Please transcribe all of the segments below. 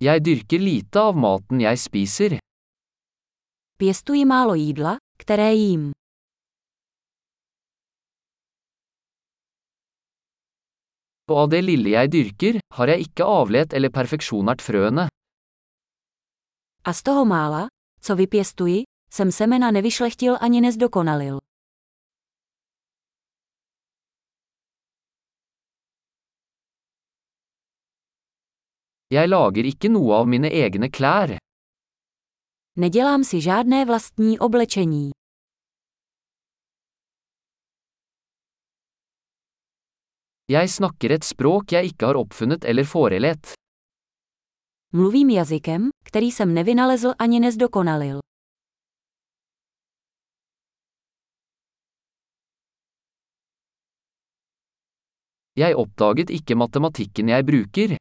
Jeg dyrker lite av maten jeg spiser. Pěstuji málo jídla, které jím. Og av det lille jeg dyrker, har jeg ikke avlet eller perfeksjonert frøene. A z toho mála, co vypěstuji, jsem semena nevyšlechtil ani nezdokonalil. Jeg lager ikke noe av mine egne klær. Nedělám si žádné vlastní oblečení. Jeg snakker et språk jeg ikke har oppfunnet eller forelet. Mluvím jazykem, který jsem nevynalezl ani nezdokonalil. Jeg oppdaget ikke matematikken jeg bruker.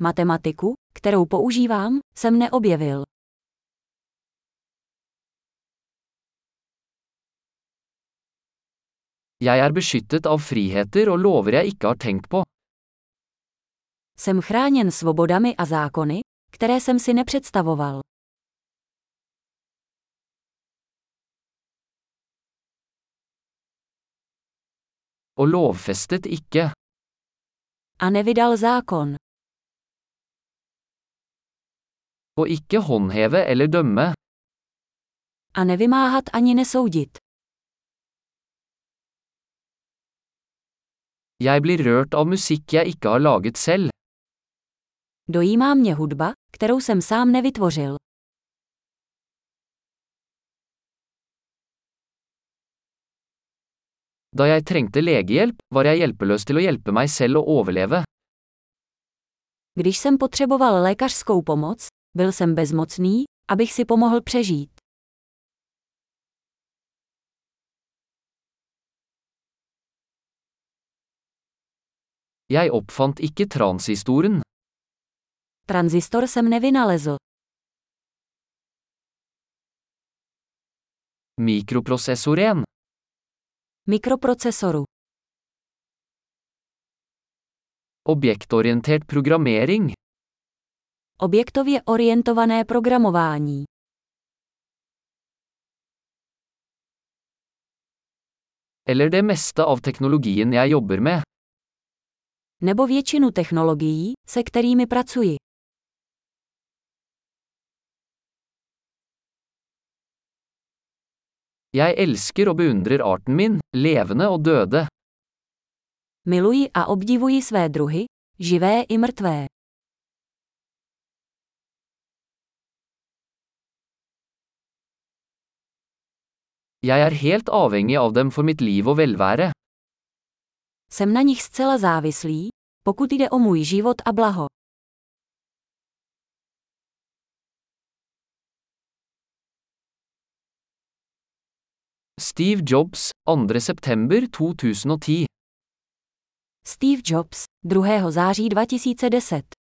Matematiku, kterou používám, jsem neobjevil. Jeg er beskyttet av friheter og lover jeg ikke har tenkt på. Jsem chráněn svobodami a zákony, které jsem si nepředstavoval. Og lovfestet ikke. A nevydal zákon. och icke håndheve eller döme. A nevymáhat ani nesoudit. Jag blir rört av musik jag icke har laget själv. Dojímá mě hudba, kterou jsem sám nevytvořil. Da jag trengte legehjelp, var jag hjälplös till att hjälpa mig själv att överleva. Když jsem potřeboval lékařskou pomoc, byl jsem bezmocný, abych si pomohl přežít. Jeg oppfant ikke transistoren. Tranzistor jsem nevynalezl. Mikroprosessoren. Mikroprocesoru. Objektorientert programmering. Objektově orientované programování. Eller det meste av teknologien jeg jobber med. Nebo většinu technologií, se kterými pracuji. Jeg elsker og beundrer arten min, levende og døde. Miluji a obdivuji své druhy, živé i mrtvé. Jeg er helt avhengig av dem for mitt liv og velvære. Jsem na nich zcela závislý, pokud jde o můj život a blaho. Steve Jobs, 2. september 2010. Steve Jobs, 2. září 2010